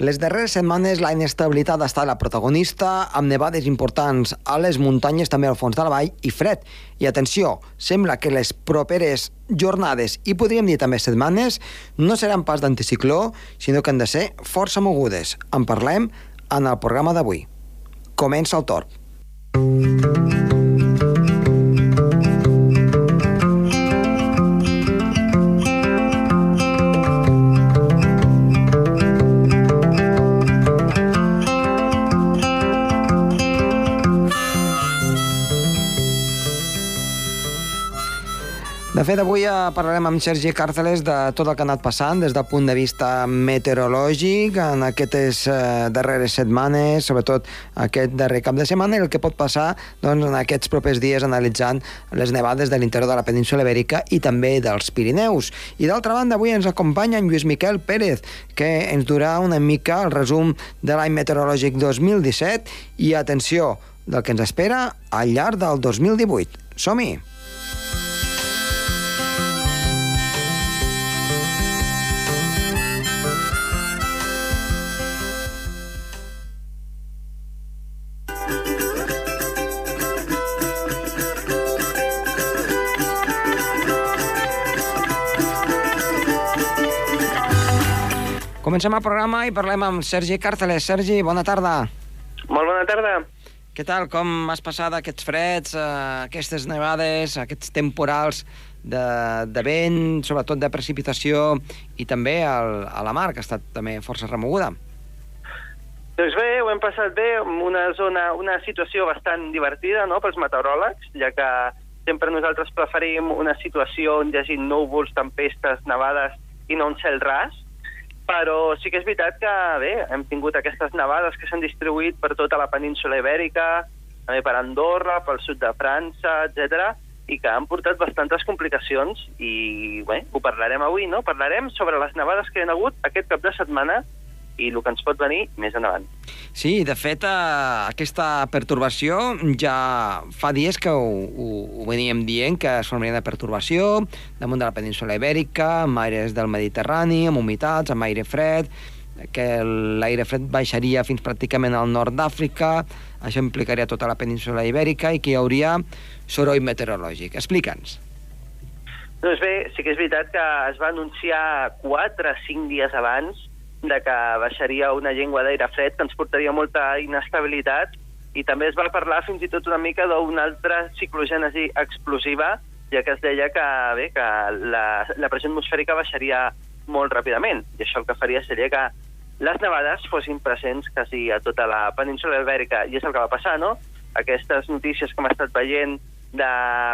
Les darreres setmanes la inestabilitat ha estat la protagonista, amb nevades importants a les muntanyes, també al fons de la vall, i fred. I atenció, sembla que les properes jornades, i podríem dir també setmanes, no seran pas d'anticicló, sinó que han de ser força mogudes. En parlem en el programa d'avui. Comença el torn. De fet, avui eh, parlarem amb Sergi Càrceles de tot el que ha anat passant des del punt de vista meteorològic en aquestes eh, darreres setmanes, sobretot aquest darrer cap de setmana, i el que pot passar doncs, en aquests propers dies analitzant les nevades de l'interior de la península Ibèrica i també dels Pirineus. I d'altra banda, avui ens acompanya en Lluís Miquel Pérez, que ens durà una mica el resum de l'any meteorològic 2017 i, atenció, del que ens espera al llarg del 2018. Som-hi! Comencem el programa i parlem amb Sergi Càrteles. Sergi, bona tarda. Molt bona tarda. Què tal? Com has passat aquests freds, eh, aquestes nevades, aquests temporals de, de vent, sobretot de precipitació, i també el, a la mar, que ha estat també força remoguda? Doncs bé, ho hem passat bé, una zona, una situació bastant divertida no?, pels meteoròlegs, ja que sempre nosaltres preferim una situació on hi hagi núvols, tempestes, nevades i no un cel ras, però sí que és veritat que, bé, hem tingut aquestes nevades que s'han distribuït per tota la península ibèrica, també per Andorra, pel sud de França, etc i que han portat bastantes complicacions i, bé, ho parlarem avui, no? Parlarem sobre les nevades que hi ha hagut aquest cap de setmana i el que ens pot venir més endavant. Sí, de fet, eh, aquesta pertorbació ja fa dies que ho, ho, ho veníem dient, que es formaria de pertorbació damunt de la península ibèrica, amb aires del Mediterrani, amb humitats, amb aire fred, que l'aire fred baixaria fins pràcticament al nord d'Àfrica, això implicaria tota la península ibèrica i que hi hauria soroll meteorològic. Explica'ns. Doncs bé, sí que és veritat que es va anunciar 4 o 5 dies abans de que baixaria una llengua d'aire fred que ens portaria molta inestabilitat i també es va parlar fins i tot una mica d'una altra ciclogènesi explosiva, ja que es deia que, bé, que la, la pressió atmosfèrica baixaria molt ràpidament, i això el que faria seria que les nevades fossin presents quasi a tota la península ibèrica, i és el que va passar, no? Aquestes notícies que hem estat veient de,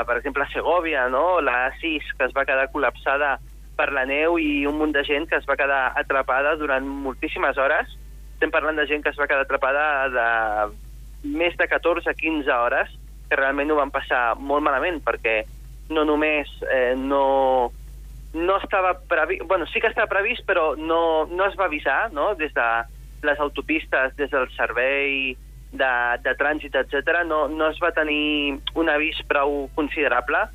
per exemple, Segovia, no? la 6, que es va quedar col·lapsada per la neu i un munt de gent que es va quedar atrapada durant moltíssimes hores. Estem parlant de gent que es va quedar atrapada de més de 14-15 hores, que realment ho van passar molt malament, perquè no només eh, no, no estava previst... Bueno, sí que estava previst, però no, no es va avisar, no?, des de les autopistes, des del servei de, de trànsit, etc. No, no es va tenir un avís prou considerable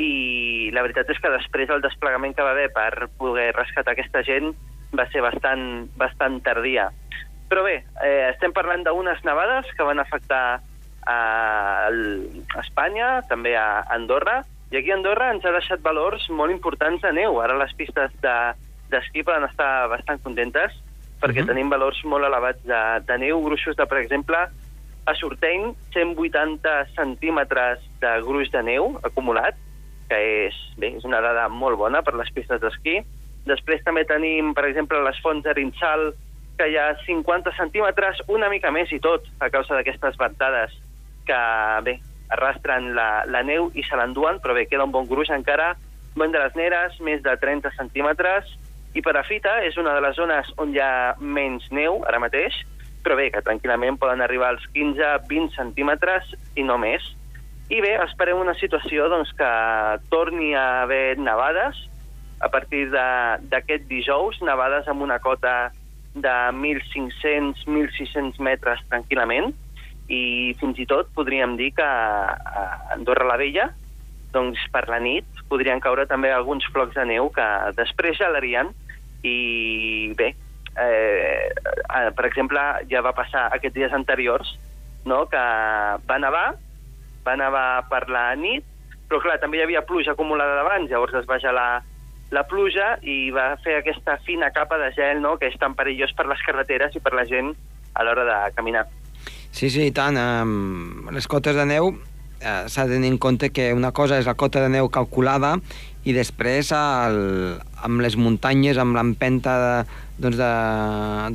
i la veritat és que després el desplegament que va haver per poder rescatar aquesta gent va ser bastant, bastant tardia. Però bé, eh, estem parlant d'unes nevades que van afectar a, a Espanya, també a Andorra, i aquí a Andorra ens ha deixat valors molt importants de neu. Ara les pistes d'esquí de, poden estar bastant contentes perquè uh -huh. tenim valors molt elevats de, de neu, gruixos de, per exemple, a Sorteny, 180 centímetres de gruix de neu acumulat, que és, bé, és una dada molt bona per les pistes d'esquí. Després també tenim, per exemple, les fonts de Rinxal, que hi ha 50 centímetres, una mica més i tot, a causa d'aquestes ventades que, bé, arrastren la, la neu i se l'enduen, però bé, queda un bon gruix encara. Bon de les Neres, més de 30 centímetres, i Perafita és una de les zones on hi ha menys neu ara mateix, però bé, que tranquil·lament poden arribar als 15-20 centímetres i no més. I bé, esperem una situació doncs, que torni a haver nevades a partir d'aquest dijous, nevades amb una cota de 1.500-1.600 metres tranquil·lament, i fins i tot podríem dir que a Andorra la Vella, doncs per la nit, podrien caure també alguns flocs de neu que després gelarien i bé, eh, per exemple, ja va passar aquests dies anteriors, no? que va nevar, va nevar per la nit, però clar, també hi havia pluja acumulada d'abans, llavors es va gelar la pluja i va fer aquesta fina capa de gel no? que és tan perillós per les carreteres i per la gent a l'hora de caminar. Sí, sí, i tant. Um, les cotes de neu eh, s'ha de tenir en compte que una cosa és la cota de neu calculada i després el, amb les muntanyes, amb l'empenta de, doncs de,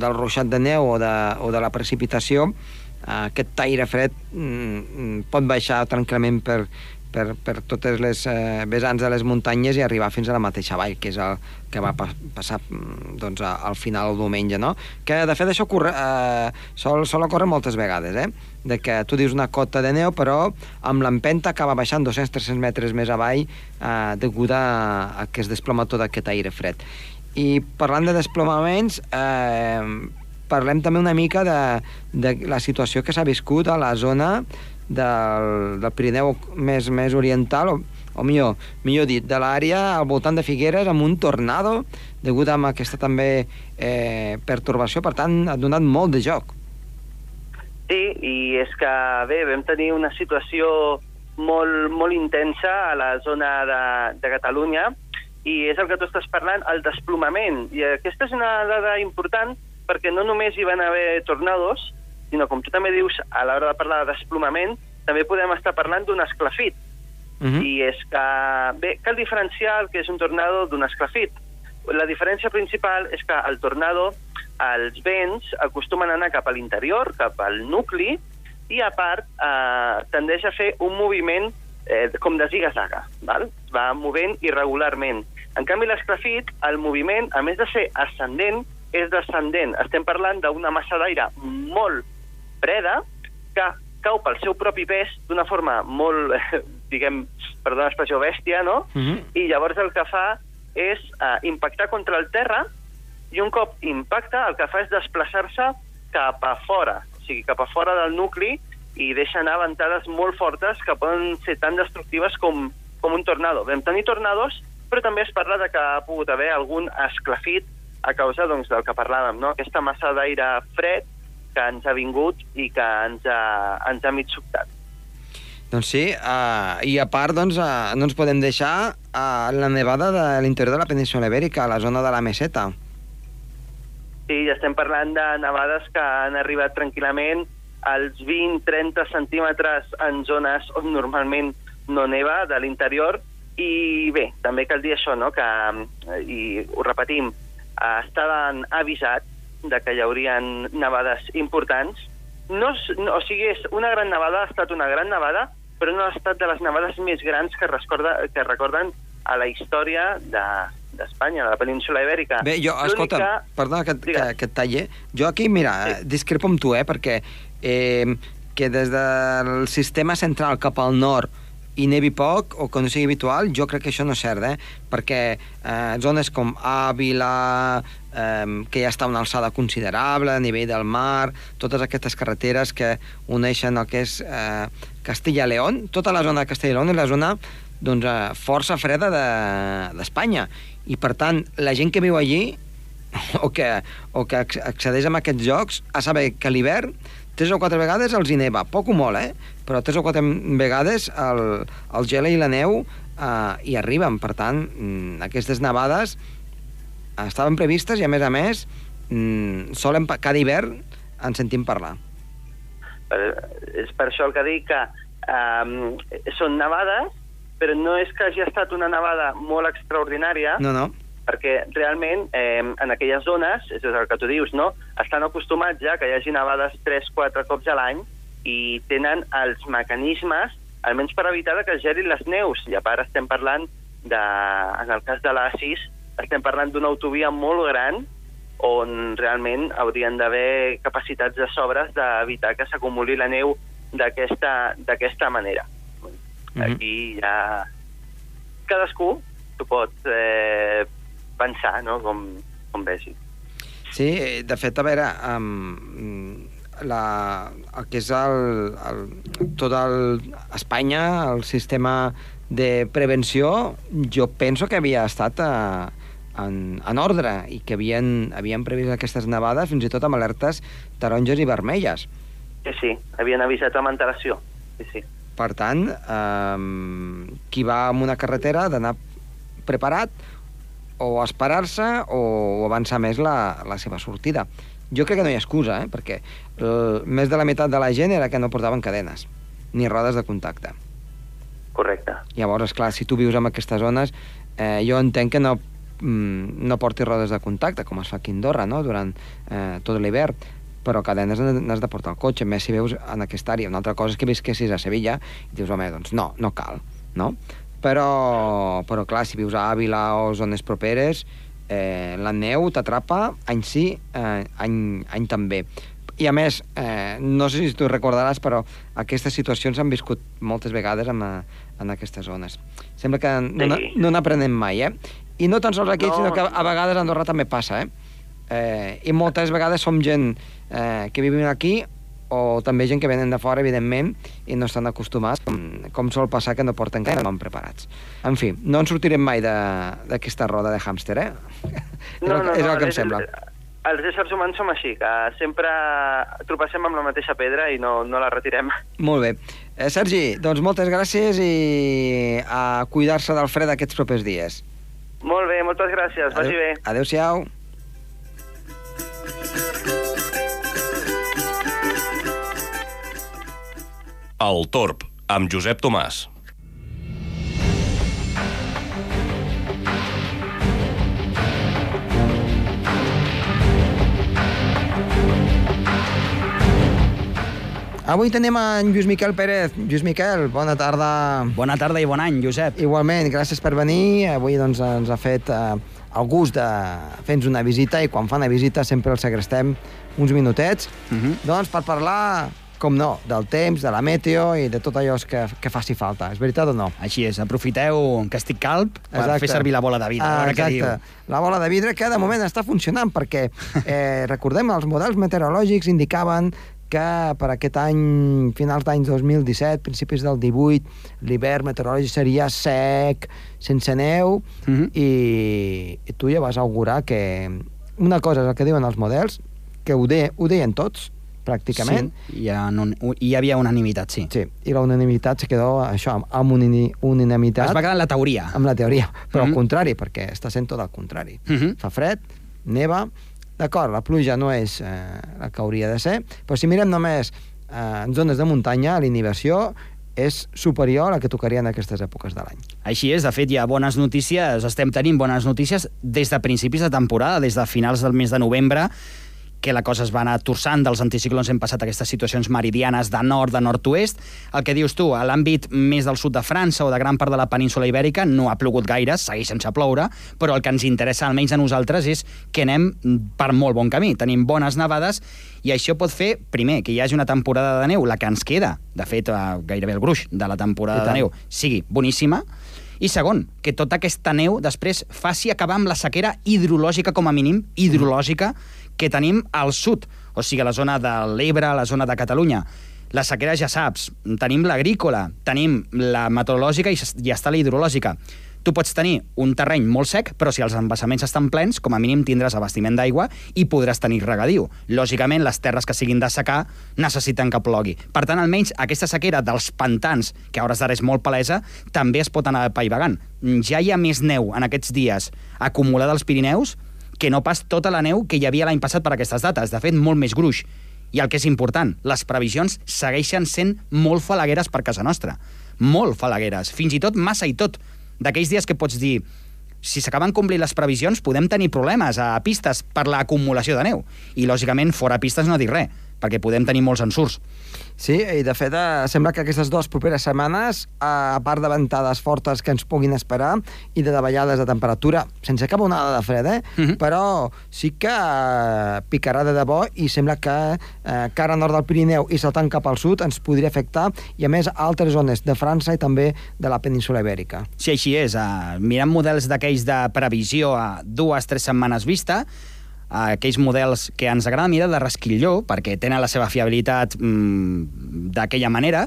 del ruixat de neu o de, o de la precipitació, aquest aire fred mm, mm, pot baixar tranquil·lament per, per, per totes les eh, vessants de les muntanyes i arribar fins a la mateixa vall, que és el que va pa passar mm, doncs, al final el diumenge, no? Que, de fet, això ocorre, eh, sol, sol ocórrer moltes vegades, eh? de que tu dius una cota de neu, però amb l'empenta acaba baixant 200-300 metres més avall eh, degut a que es desploma tot aquest aire fred. I parlant de desplomaments, eh, parlem també una mica de, de la situació que s'ha viscut a la zona del, del Pirineu més, més oriental, o, o millor, millor dit, de l'àrea al voltant de Figueres amb un tornado degut a aquesta també eh, pertorbació, per tant, ha donat molt de joc. Sí, i és que, bé, vam tenir una situació molt, molt intensa a la zona de, de Catalunya, i és el que tu estàs parlant, el desplomament. I aquesta és una dada important perquè no només hi van haver tornados, sinó, com tu també dius, a l'hora de parlar de desplomament, també podem estar parlant d'un esclafit. Uh mhm. -huh. I és que, bé, cal diferenciar el que és un tornado d'un esclafit. La diferència principal és que el tornado, els vents acostumen a anar cap a l'interior, cap al nucli, i a part eh, tendeix a fer un moviment eh, com de ziga-zaga, val? va movent irregularment. En canvi, l'esclafit, el moviment, a més de ser ascendent, és descendent. Estem parlant d'una massa d'aire molt freda que cau pel seu propi pes d'una forma molt, diguem, perdó l'expressió, bèstia, no? Mhm. -huh. I llavors el que fa és uh, impactar contra el terra i un cop impacta el que fa és desplaçar-se cap a fora, o sigui, cap a fora del nucli i deixa anar ventades molt fortes que poden ser tan destructives com, com un tornado. Vam tenir tornados, però també es parla de que ha pogut haver algun esclafit a causa doncs, del que parlàvem, no? aquesta massa d'aire fred que ens ha vingut i que ens ha, ens ha mig sobtat. Doncs sí, uh, i a part doncs, uh, no ens podem deixar uh, la nevada de l'interior de la península ibèrica, a la zona de la meseta. Sí, ja estem parlant de nevades que han arribat tranquil·lament als 20-30 centímetres en zones on normalment no neva de l'interior i bé, també cal dir això, no? que, i ho repetim, estaven avisats de que hi haurien nevades importants. No, no, o sigui, és una gran nevada, ha estat una gran nevada, però no ha estat de les nevades més grans que, recorda, que recorden a la història d'Espanya, de, de la península ibèrica. Bé, jo, escolta, perdona que, que, que et talle. Jo aquí, mira, sí. discrepo amb tu, eh, perquè eh, que des del sistema central cap al nord i nevi poc o que no sigui habitual, jo crec que això no és cert, eh? perquè eh, zones com Àvila, eh, que ja està a una alçada considerable a nivell del mar, totes aquestes carreteres que uneixen el que és eh, Castilla-León, tota la zona de Castilla-León és la zona doncs, eh, força freda d'Espanya. De, I, per tant, la gent que viu allí o que, o que accedeix a aquests jocs a saber que l'hivern tres o quatre vegades els hi neva, poc o molt, eh? però tres o quatre vegades el, el gel i la neu eh, hi arriben. Per tant, mm, aquestes nevades estaven previstes i, a més a més, mm, solen, cada hivern en sentim parlar. Eh, és per això el que dic que eh, són nevades, però no és que hagi estat una nevada molt extraordinària, no, no perquè realment eh, en aquelles zones, és el que tu dius, no? estan acostumats ja que hi hagi nevades 3-4 cops a l'any i tenen els mecanismes, almenys per evitar que es gerin les neus. I a part estem parlant, de, en el cas de l'Asis, estem parlant d'una autovia molt gran on realment haurien d'haver capacitats de sobres d'evitar que s'acumuli la neu d'aquesta manera. Mm -hmm. Aquí ja cadascú tu pots eh, pensar, no?, com, com vegi. Sí, de fet, a veure, um, la, el que és el, el, tot el, Espanya, el sistema de prevenció, jo penso que havia estat a, en, en ordre i que havien, havien previst aquestes nevades fins i tot amb alertes taronges i vermelles. Sí, sí, havien avisat amb antelació. Sí, sí. Per tant, eh, qui va amb una carretera ha d'anar preparat o esperar-se o avançar més la, la seva sortida. Jo crec que no hi ha excusa, eh? perquè el, més de la meitat de la gent era que no portaven cadenes, ni rodes de contacte. Correcte. Llavors, clar, si tu vius en aquestes zones, eh, jo entenc que no, mm, no portis rodes de contacte, com es fa aquí a Andorra, no?, durant eh, tot l'hivern, però cadenes n'has de portar al cotxe, més si veus en aquesta àrea. Una altra cosa és que visquessis a Sevilla i dius, home, doncs no, no cal, no? Però, però clar, si vius a Àvila o zones properes, eh, la neu t'atrapa any sí, eh, any, any també. I a més, eh, no sé si tu recordaràs, però aquestes situacions s'han viscut moltes vegades en, en aquestes zones. Sembla que no, Sí. no n'aprenem mai, eh? I no tan sols aquí, No. sinó que a vegades a Andorra també passa, eh? eh I moltes vegades som gent eh, que vivim aquí o també gent que venen de fora, evidentment, i no estan acostumats, com, com sol passar que no porten gaire, no van preparats. En fi, no en sortirem mai d'aquesta roda de hàmster, eh? és, el, és el que em els- sembla. Els éssers humans som així, que sempre trobassem amb la mateixa pedra i no, no la retirem. Molt bé. Eh, Sergi, doncs moltes gràcies i a cuidar-se del fred aquests propers dies. Molt bé, moltes gràcies, vagi bé. Adéu-siau. El Torb, amb Josep Tomàs. Avui tenim en Lluís Miquel Pérez. Lluís Miquel, bona tarda. Bona tarda i bon any, Josep. Igualment, gràcies per venir. Avui doncs, ens ha fet eh, el gust de fer-nos una visita i quan fa una visita sempre el segrestem uns minutets. Uh -huh. Doncs per parlar, com no, del temps, de la meteo i de tot allò que, que faci falta. És veritat o no? Així és, aprofiteu que estic calb per Exacte. fer servir la bola de vidre. Ah, exacte. diu. La bola de vidre que de moment està funcionant perquè, eh, recordem, els models meteorològics indicaven que per aquest any, finals d'any 2017, principis del 18, l'hivern meteorològic seria sec, sense neu, Mhm. i, i tu ja vas augurar que una cosa és el que diuen els models, que ho, de, ho deien tots, pràcticament, Sí, hi, ha, un, hi havia unanimitat, sí. sí. i la unanimitat se quedó això, amb, unanimitat Es va quedar en la teoria. amb la teoria, però al Mhm. contrari, perquè està sent tot el contrari. Mhm. Fa fred, neva, d'acord, la pluja no és eh, la que hauria de ser, però si mirem només eh, en zones de muntanya, la inhibició és superior a la que tocaria en aquestes èpoques de l'any. Així és, de fet, hi ha bones notícies, estem tenint bones notícies des de principis de temporada, des de finals del mes de novembre, que la cosa es va anar torçant, dels anticiclons hem passat a aquestes situacions meridianes de nord, de nord-oest. El que dius tu, a l'àmbit més del sud de França o de gran part de la península ibèrica no ha plogut gaire, segueix sense ploure, però el que ens interessa almenys a nosaltres és que anem per molt bon camí. Tenim bones nevades i això pot fer, primer, que hi hagi una temporada de neu, la que ens queda, de fet, gairebé el gruix de la temporada de neu, sigui boníssima, i segon, que tota aquesta neu després faci acabar amb la sequera hidrològica, com a mínim, hidrològica, que tenim al sud, o sigui, a la zona de l'Ebre, a la zona de Catalunya. La sequera ja saps, tenim l'agrícola, tenim la meteorològica i ja està la hidrològica. Tu pots tenir un terreny molt sec, però si els embassaments estan plens, com a mínim tindràs abastiment d'aigua i podràs tenir regadiu. Lògicament, les terres que siguin de secar necessiten que plogui. Per tant, almenys aquesta sequera dels pantans, que a hores d'ara és molt palesa, també es pot anar paivagant. Ja hi ha més neu en aquests dies acumulada als Pirineus que no pas tota la neu que hi havia l'any passat per aquestes dates. De fet, molt més gruix. I el que és important, les previsions segueixen sent molt falagueres per casa nostra. Molt falagueres. Fins i tot massa i tot. D'aquells dies que pots dir si s'acaben complint les previsions, podem tenir problemes a pistes per l'acumulació de neu. I, lògicament, fora pistes no dir res, perquè podem tenir molts ensurts. Sí, i de fet eh, sembla que aquestes dues properes setmanes, eh, a part de ventades fortes que ens puguin esperar i de davallades de temperatura, sense cap onada de fred, eh? Mhm. però sí que eh, picarà de debò i sembla que eh, cara nord del Pirineu i saltant cap al sud ens podria afectar i a més a altres zones de França i també de la península ibèrica. Si així és, uh, mirant models d'aquells de previsió a dues, tres setmanes vista, uh, aquells models que ens agrada mirar de resquilló, perquè tenen la seva fiabilitat mm, d'aquella manera,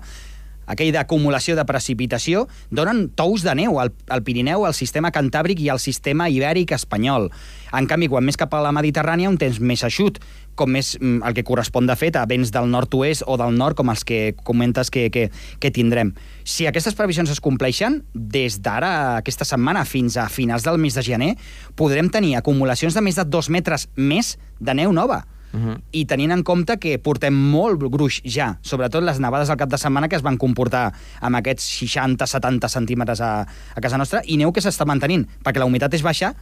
aquell d'acumulació de precipitació, donen tous de neu al, al Pirineu, al sistema cantàbric i al sistema ibèric espanyol. En canvi, quan més cap a la Mediterrània, un temps més eixut, com més mm, el que correspon de fet a vents del nord-oest o del nord, com els que comentes que, que, que tindrem. Si aquestes previsions es compleixen, des d'ara, aquesta setmana, fins a finals del mes de gener, podrem tenir acumulacions de més de dos metres més de neu nova. Uh -huh. i tenint en compte que portem molt gruix ja, sobretot les nevades al cap de setmana que es van comportar amb aquests 60-70 centímetres a, a casa nostra, i neu que s'està mantenint, perquè la humitat és baixa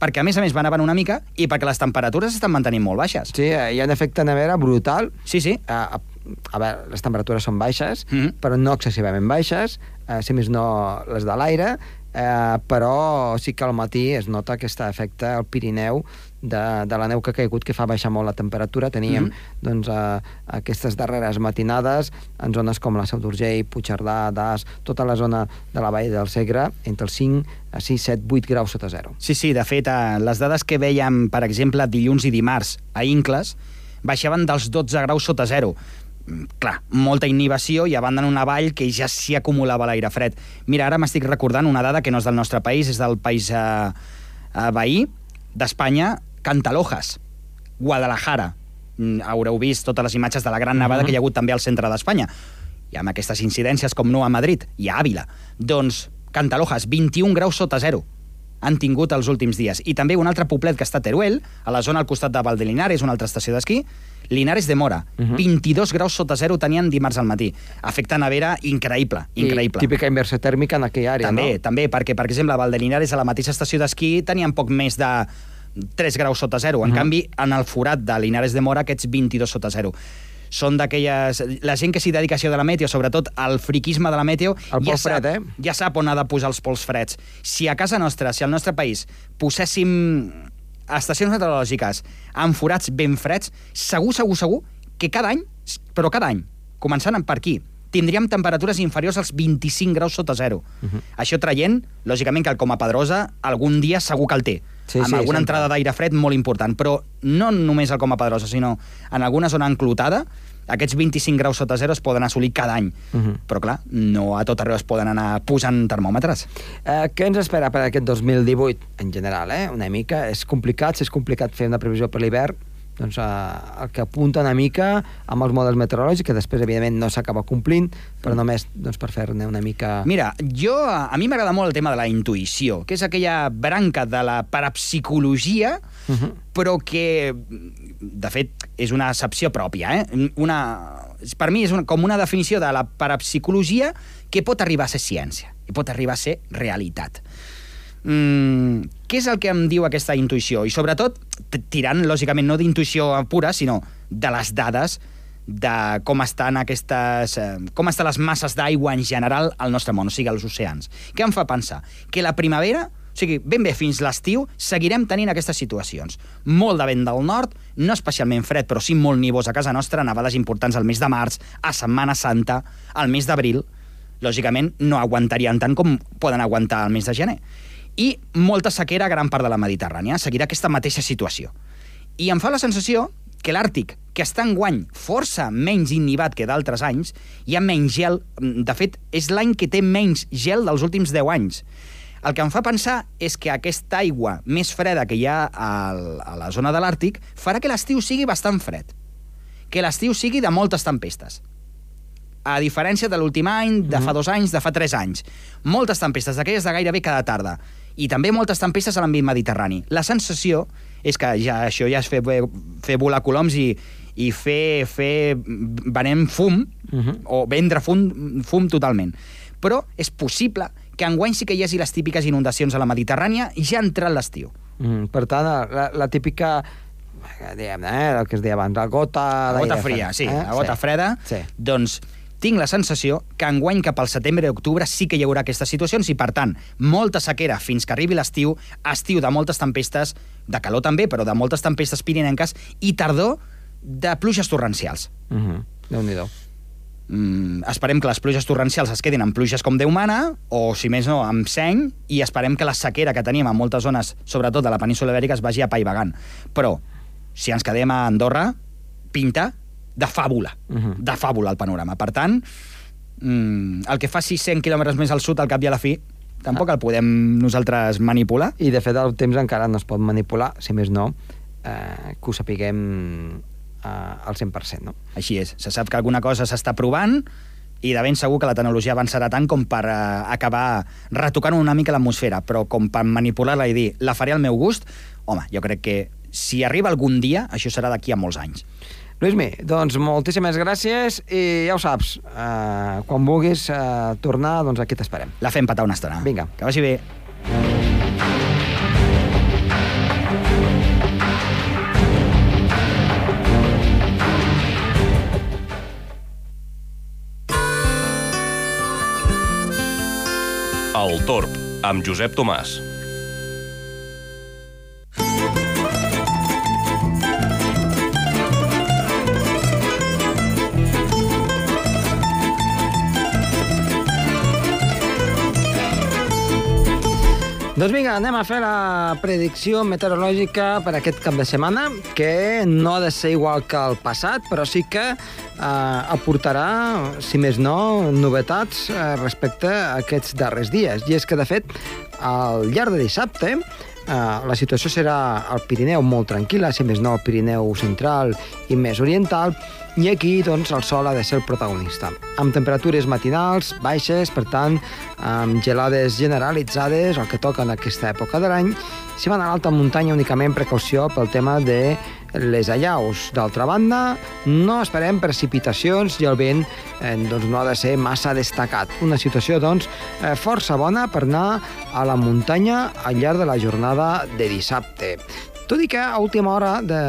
perquè a més a més van avant una mica i perquè les temperatures estan mantenint molt baixes. Sí, eh, hi ha un efecte nevera brutal. Sí, sí. A, a, a veure, les temperatures són baixes, Mhm. però no excessivament baixes, eh, si més no les de l'aire, eh, però sí que al matí es nota aquest efecte al Pirineu de, de la neu que ha caigut, que fa baixar molt la temperatura. Teníem Mhm. doncs, eh, aquestes darreres matinades en zones com la Seu d'Urgell, Puigcerdà, Das, tota la zona de la Vall del Segre, entre els 5 a 6, 7, 8 graus sota zero. Sí, sí, de fet, eh, les dades que veiem, per exemple, dilluns i dimarts a Incles, baixaven dels 12 graus sota zero. Mm, Clar, molta inhibició i a banda en una vall que ja s'hi acumulava l'aire fred. Mira, ara m'estic recordant una dada que no és del nostre país, és del país eh, eh, veí d'Espanya, Cantalojas, Guadalajara. Mm, Haureu vist totes les imatges de la gran nevada Mhm. que hi ha hagut també al centre d'Espanya. I amb aquestes incidències com no a Madrid i a Àvila. Doncs Cantalojas, 21 graus sota zero han tingut els últims dies. I també un altre poblet que està a Teruel, a la zona al costat de Valdelinares, una altra estació d'esquí, Linares de Mora, uh. -huh. 22 graus sota zero tenien dimarts al matí. Efecte nevera increïble, increïble. I típica inversió tèrmica en aquella àrea, També, no? també, perquè, per exemple, a Valdelinares, a la mateixa estació d'esquí, tenien poc més de 3 graus sota zero. En Mhm. canvi, en el forat de Linares de Mora, aquests 22 sota zero. Són d'aquelles... La gent que s'hi dedica a això de la meteo, sobretot al friquisme de la meteo, El ja sap, fred, eh? ja sap on ha de posar els pols freds. Si a casa nostra, si al nostre país, poséssim estacions meteorològiques amb forats ben freds, segur, segur, segur que cada any, però cada any, començant per aquí, tindríem temperatures inferiors als 25 graus sota zero. Uh Mhm. -huh. Això traient, lògicament, que el Coma Pedrosa algun dia segur que el té, Sí, amb sí, alguna sempre. entrada d'aire fred molt important, però no només al Coma Pedrosa, sinó en alguna zona enclotada, aquests 25 graus sota zero es poden assolir cada any. Uh Mhm. -huh. Però, clar, no a tot arreu es poden anar posant termòmetres. Eh, què ens espera per aquest 2018 en general? Eh? Una mica, és complicat, si és complicat fer una previsió per l'hivern, doncs eh, el que apunta una mica amb els models meteorològics, que després, evidentment, no s'acaba complint, però només doncs, per fer-ne una mica... Mira, jo, a mi m'agrada molt el tema de la intuïció, que és aquella branca de la parapsicologia, uh Mhm. -huh. però que, de fet, és una accepció pròpia. Eh? Una, per mi és una, com una definició de la parapsicologia que pot arribar a ser ciència i pot arribar a ser realitat. Mm, què és el que em diu aquesta intuïció? I sobretot, tirant, lògicament, no d'intuïció pura, sinó de les dades de com estan aquestes... Eh, com estan les masses d'aigua en general al nostre món, o sigui, als oceans. Què em fa pensar? Que la primavera, o sigui, ben bé fins l'estiu, seguirem tenint aquestes situacions. Molt de vent del nord, no especialment fred, però sí molt nivós a casa nostra, nevades importants al mes de març, a Setmana Santa, al mes d'abril, lògicament no aguantarien tant com poden aguantar al mes de gener. I molta sequera a gran part de la Mediterrània. Seguirà aquesta mateixa situació. I em fa la sensació que l'Àrtic, que està enguany força menys innivat que d'altres anys, hi ha menys gel. De fet, és l'any que té menys gel dels últims 10 anys. El que em fa pensar és que aquesta aigua més freda que hi ha a la zona de l'Àrtic farà que l'estiu sigui bastant fred. Que l'estiu sigui de moltes tempestes a diferència de l'últim any, de fa dos anys, de fa tres anys. Moltes tempestes, d'aquelles de gairebé cada tarda. I també moltes tempestes a l'àmbit mediterrani. La sensació és que ja això ja és fer, fer volar coloms i, i fer, fer venem fum, uh -huh. o vendre fum, fum totalment. Però és possible que enguany sí que hi hagi les típiques inundacions a la Mediterrània ja ha entrat l'estiu. Mm, per tant, la, la típica diguem eh, el que es deia abans, la gota... La gota fria, fred, sí, la gota sí. freda. Sí. Doncs tinc la sensació que enguany cap al setembre i octubre sí que hi haurà aquestes situacions i, per tant, molta sequera fins que arribi l'estiu, estiu de moltes tempestes, de calor també, però de moltes tempestes pirinenques, i tardor de pluges torrencials. Mm -hmm. Déu-n'hi-do. Mm, esperem que les pluges torrencials es quedin amb pluges com Déu mana, o, si més no, amb seny, i esperem que la sequera que tenim en moltes zones, sobretot de la península ibèrica, es vagi apaivagant. Però, si ens quedem a Andorra, pinta de fàbula, Mhm. de fàbula el panorama. Per tant, mm, el que faci 100 quilòmetres més al sud al cap i a la fi, tampoc el podem nosaltres manipular. I, de fet, el temps encara no es pot manipular, si més no, eh, que ho sapiguem eh, al 100%, no? Així és. Se sap que alguna cosa s'està provant i de ben segur que la tecnologia avançarà tant com per eh, acabar retocant una mica l'atmosfera, però com per manipular-la i dir la faré al meu gust, home, jo crec que si arriba algun dia, això serà d'aquí a molts anys. Luismi, doncs moltíssimes gràcies i ja ho saps, eh, quan vulguis eh, tornar, doncs aquí t'esperem. La fem patar una estona. Vinga. Que vagi bé. El Torb, amb Josep Tomàs. Doncs vinga, anem a fer la predicció meteorològica per aquest cap de setmana, que no ha de ser igual que el passat, però sí que eh, aportarà, si més no, novetats eh, respecte a aquests darrers dies. I és que, de fet, al llarg de dissabte, Uh, la situació serà al Pirineu molt tranquil·la, si més no al Pirineu central i més oriental, i aquí doncs, el sol ha de ser el protagonista. Amb temperatures matinals baixes, per tant, amb gelades generalitzades, el que toca en aquesta època de l'any, si van a l'alta muntanya únicament precaució pel tema de les allaus. D'altra banda, no esperem precipitacions i el vent eh, doncs no ha de ser massa destacat. Una situació, doncs, eh, força bona per anar a la muntanya al llarg de la jornada de dissabte. Tot i que a última hora de,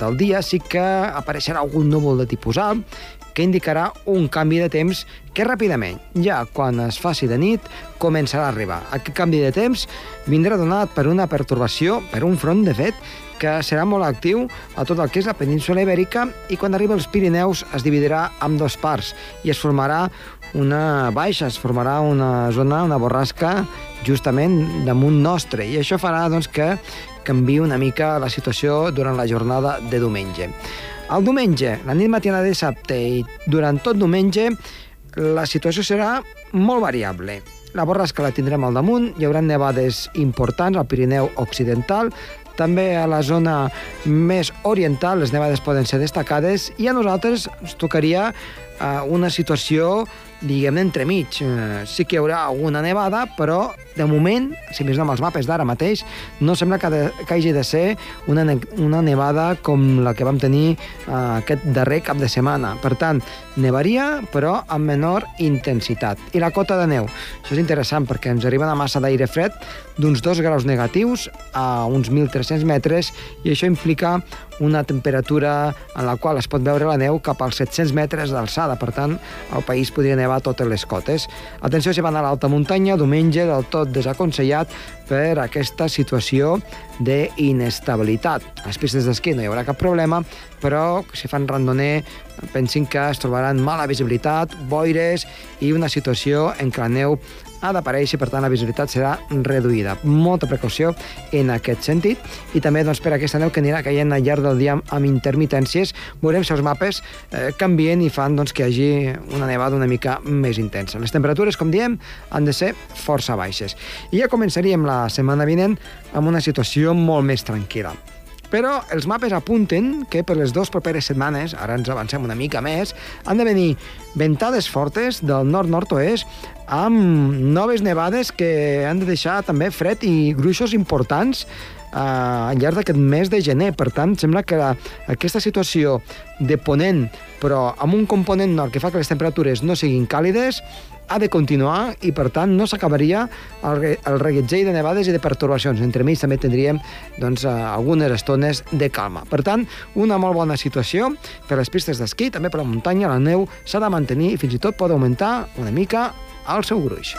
del dia sí que apareixerà algun núvol de tipus alt que indicarà un canvi de temps que ràpidament, ja quan es faci de nit, començarà a arribar. Aquest canvi de temps vindrà donat per una pertorbació, per un front, de fet, que serà molt actiu a tot el que és la península ibèrica i quan arriba als Pirineus es dividirà en dos parts i es formarà una baixa, es formarà una zona, una borrasca justament damunt nostre i això farà doncs, que canvi una mica la situació durant la jornada de diumenge. El diumenge, la nit matina de dissabte i durant tot diumenge, la situació serà molt variable. La borrasca la tindrem al damunt, hi haurà nevades importants al Pirineu Occidental, també a la zona més oriental les nevades poden ser destacades i a nosaltres ens tocaria una situació diguem-ne entremig. Eh, sí que hi haurà alguna nevada, però de moment, si més no amb els mapes d'ara mateix, no sembla que, de, que hagi de ser una, ne una nevada com la que vam tenir eh, aquest darrer cap de setmana. Per tant, nevaria, però amb menor intensitat. I la cota de neu. Això és interessant perquè ens arriba una massa d'aire fred d'uns 2 graus negatius a uns 1.300 metres i això implica una temperatura en la qual es pot veure la neu cap als 700 metres d'alçada. Per tant, el país podria nevar totes les cotes. Atenció si van a l'alta muntanya, diumenge del tot desaconsellat per aquesta situació d'inestabilitat. A les pistes d'esquí no hi haurà cap problema, però si fan randoner pensin que es trobaran mala visibilitat, boires i una situació en què la neu ha d'aparèixer, per tant la visibilitat serà reduïda. Molta precaució en aquest sentit i també doncs, per aquesta neu que anirà caient al llarg del dia amb intermitències, veurem si els mapes eh, canvien i fan doncs, que hi hagi una nevada una mica més intensa. Les temperatures, com diem, han de ser força baixes. I ja començaríem la setmana vinent amb una situació molt més tranquil·la. Però els mapes apunten que per les dues properes setmanes, ara ens avancem una mica més, han de venir ventades fortes del nord-nord-oest amb noves nevades que han de deixar també fred i gruixos importants eh, al llarg d'aquest mes de gener. Per tant, sembla que la, aquesta situació de ponent, però amb un component nord que fa que les temperatures no siguin càlides, ha de continuar i, per tant, no s'acabaria el, el reguetzell de nevades i de pertorbacions. Entremig també tindríem doncs, eh, algunes estones de calma. Per tant, una molt bona situació per les pistes d'esquí, també per la muntanya, la neu s'ha de mantenir i fins i tot pot augmentar una mica el seu gruix.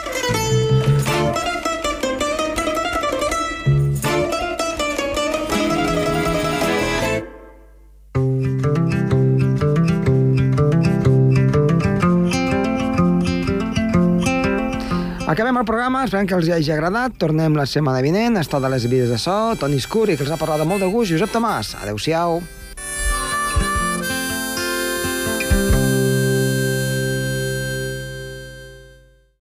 Acabem el programa, esperem que els hagi agradat. Tornem la setmana vinent. Estat a les vides de so, Toni Escur, i que els ha parlat de molt de gust, Josep Tomàs. Adéu-siau.